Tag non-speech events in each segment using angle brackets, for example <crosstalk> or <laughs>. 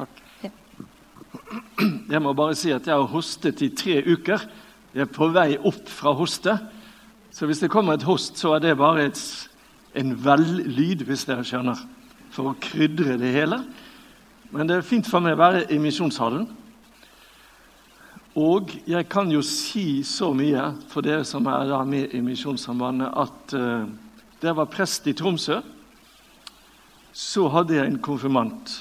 Takk. Jeg må bare si at jeg har hostet i tre uker. Jeg er på vei opp fra hoste. Så hvis det kommer et host, så er det bare et, en vellyd, hvis dere skjønner, for å krydre det hele. Men det er fint for meg å være i misjonshallen. Og jeg kan jo si så mye for dere som er med i Misjonssambandet, at uh, da jeg var prest i Tromsø, så hadde jeg en konfirmant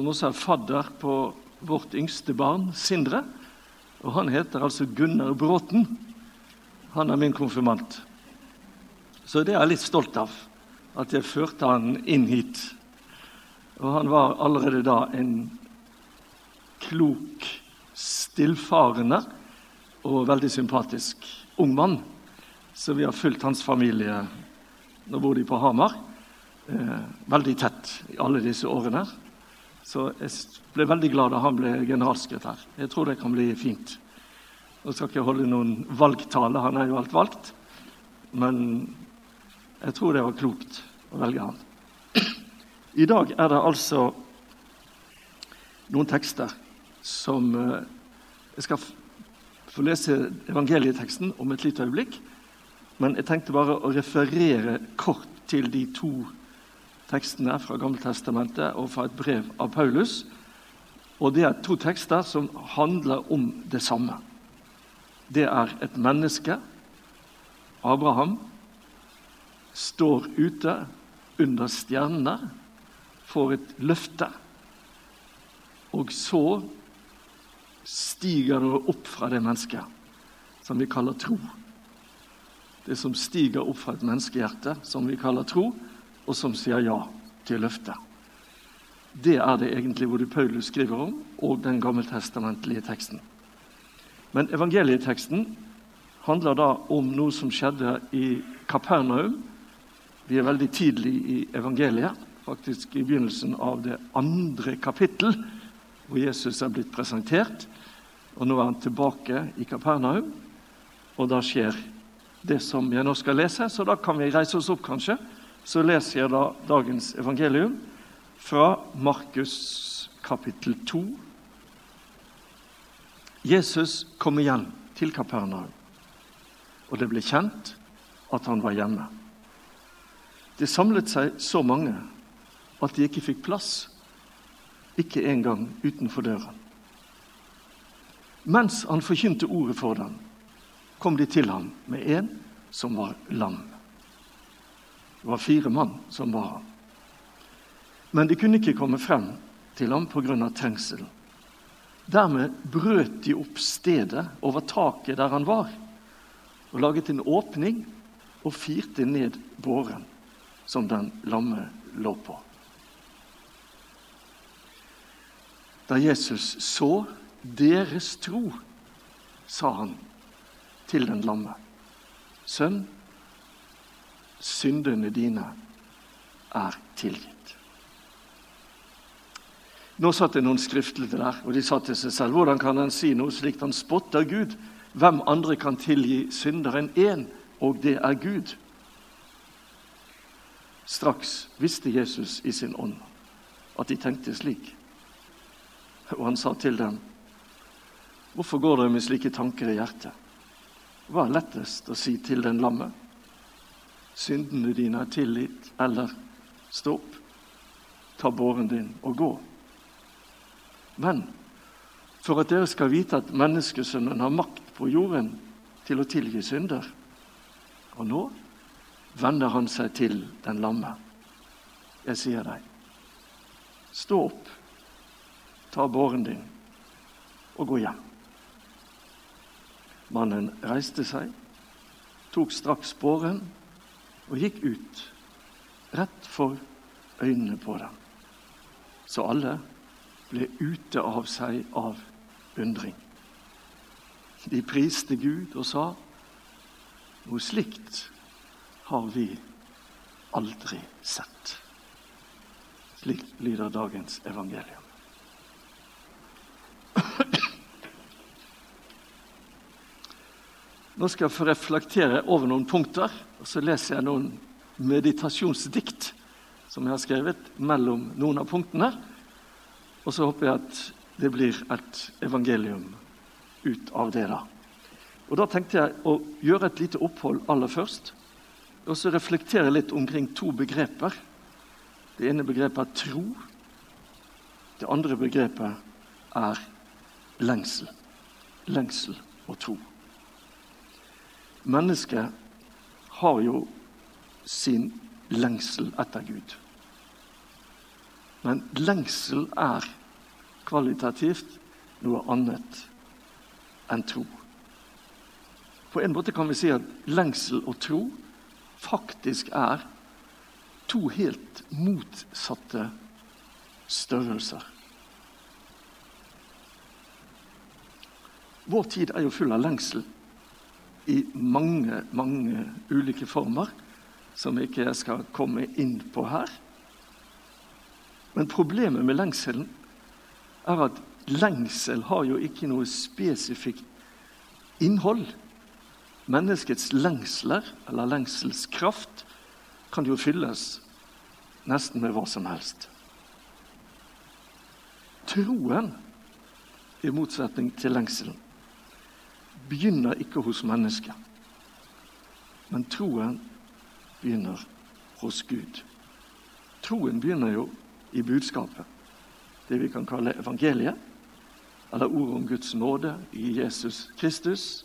som også er fadder på vårt yngste barn, Sindre. Og han heter altså Gunnar Bråten. Han er min konfirmant. Så det er jeg litt stolt av, at jeg førte han inn hit. Og han var allerede da en klok, stillfarende og veldig sympatisk ung mann. Så vi har fulgt hans familie Nå bor de på Hamar. Eh, veldig tett i alle disse årene. Så jeg ble veldig glad da han ble generalsekretær. Jeg tror det kan bli fint. Nå skal ikke holde noen valgtale, han er jo alt valgt. Men jeg tror det var klokt å velge han. I dag er det altså noen tekster som eh, Jeg skal få lese evangelieteksten om et lite øyeblikk. Men jeg tenkte bare å referere kort til de to tekstene fra Gammeltestamentet og fra et brev av Paulus. Og Det er to tekster som handler om det samme. Det er et menneske, Abraham, står ute under stjernene, får et løfte. Og så stiger det opp fra det mennesket, som vi kaller tro. Det som stiger opp fra et menneskehjerte, som vi kaller tro, og som sier ja til løftet. Det er det egentlig både Paulus skriver om, og den gammeltestamentlige teksten. Men evangelieteksten handler da om noe som skjedde i Kapernaum. Vi er veldig tidlig i evangeliet, faktisk i begynnelsen av det andre kapittel, hvor Jesus er blitt presentert. Og Nå er han tilbake i Kapernaum, og da skjer det som jeg nå skal lese. Så da kan vi reise oss opp, kanskje. Så leser jeg da dagens evangelium fra Markus kapittel 2. Jesus kom igjen til Kapernaum, og det ble kjent at han var hjemme. Det samlet seg så mange at de ikke fikk plass, ikke engang utenfor døren. Mens han forkynte ordet for dem, kom de til ham med en som var lam. Det var fire mann som var ham. Men de kunne ikke komme frem til ham pga. trengselen. Dermed brøt de opp stedet over taket der han var, og laget en åpning og firte ned båren som den lamme lå på. Da Jesus så deres tro, sa han til den lamme, Sønn, syndene dine er tilgitt. Nå satt det noen skriftlige der, og de sa til seg selv hvordan kan han si noe slikt? Han spotter Gud. Hvem andre kan tilgi synderen én, og det er Gud? Straks visste Jesus i sin ånd at de tenkte slik. Og han sa til dem, 'Hvorfor går dere med slike tanker i hjertet?' Hva er lettest å si til den lamme? Syndene dine er tilgitt, eller stå opp, ta båren din og gå. Men for at dere skal vite at menneskesønnen har makt på jorden til å tilgi synder Og nå vender han seg til den lamme. Jeg sier deg, stå opp, ta båren din og gå hjem. Mannen reiste seg, tok straks båren og gikk ut, rett for øynene på dem. Så alle ble ute av seg av undring. De priste Gud og sa, noe slikt har vi aldri sett. Slik lyder dagens evangelium. Nå skal jeg få reflektere over noen punkter, og så leser jeg noen meditasjonsdikt som jeg har skrevet mellom noen av punktene. Og så håper jeg at det blir et evangelium ut av det. da. Og Da tenkte jeg å gjøre et lite opphold aller først. Og så reflektere litt omkring to begreper. Det ene begrepet er tro. Det andre begrepet er lengsel. Lengsel og tro. Mennesket har jo sin lengsel etter Gud. Men lengsel er kvalitativt noe annet enn tro. På en måte kan vi si at lengsel og tro faktisk er to helt motsatte størrelser. Vår tid er jo full av lengsel i mange, mange ulike former, som ikke jeg skal komme inn på her. Men problemet med lengselen er at lengsel har jo ikke noe spesifikt innhold. Menneskets lengsler, eller lengselskraft, kan jo fylles nesten med hva som helst. Troen, i motsetning til lengselen, begynner ikke hos mennesket. Men troen begynner hos Gud. Troen begynner jo i budskapet, det vi kan kalle evangeliet, eller ordet om Guds nåde i Jesus Kristus.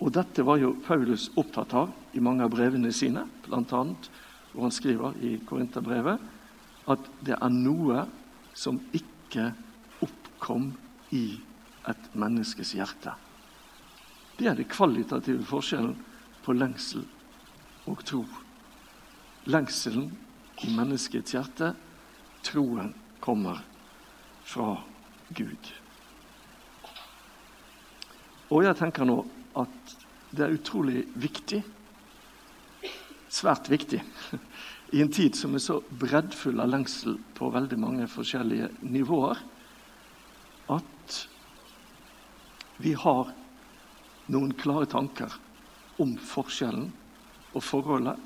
Og Dette var jo Paulus opptatt av i mange av brevene sine, bl.a. hvor han skriver i Korinterbrevet at det er noe som ikke oppkom i et menneskes hjerte. Det er den kvalitative forskjellen på lengsel og tro. Lengselen i menneskets hjerte, troen kommer fra Gud. Og jeg tenker nå at det er utrolig viktig, svært viktig, <laughs> i en tid som er så breddfull av lengsel på veldig mange forskjellige nivåer, at vi har noen klare tanker om forskjellen og forholdet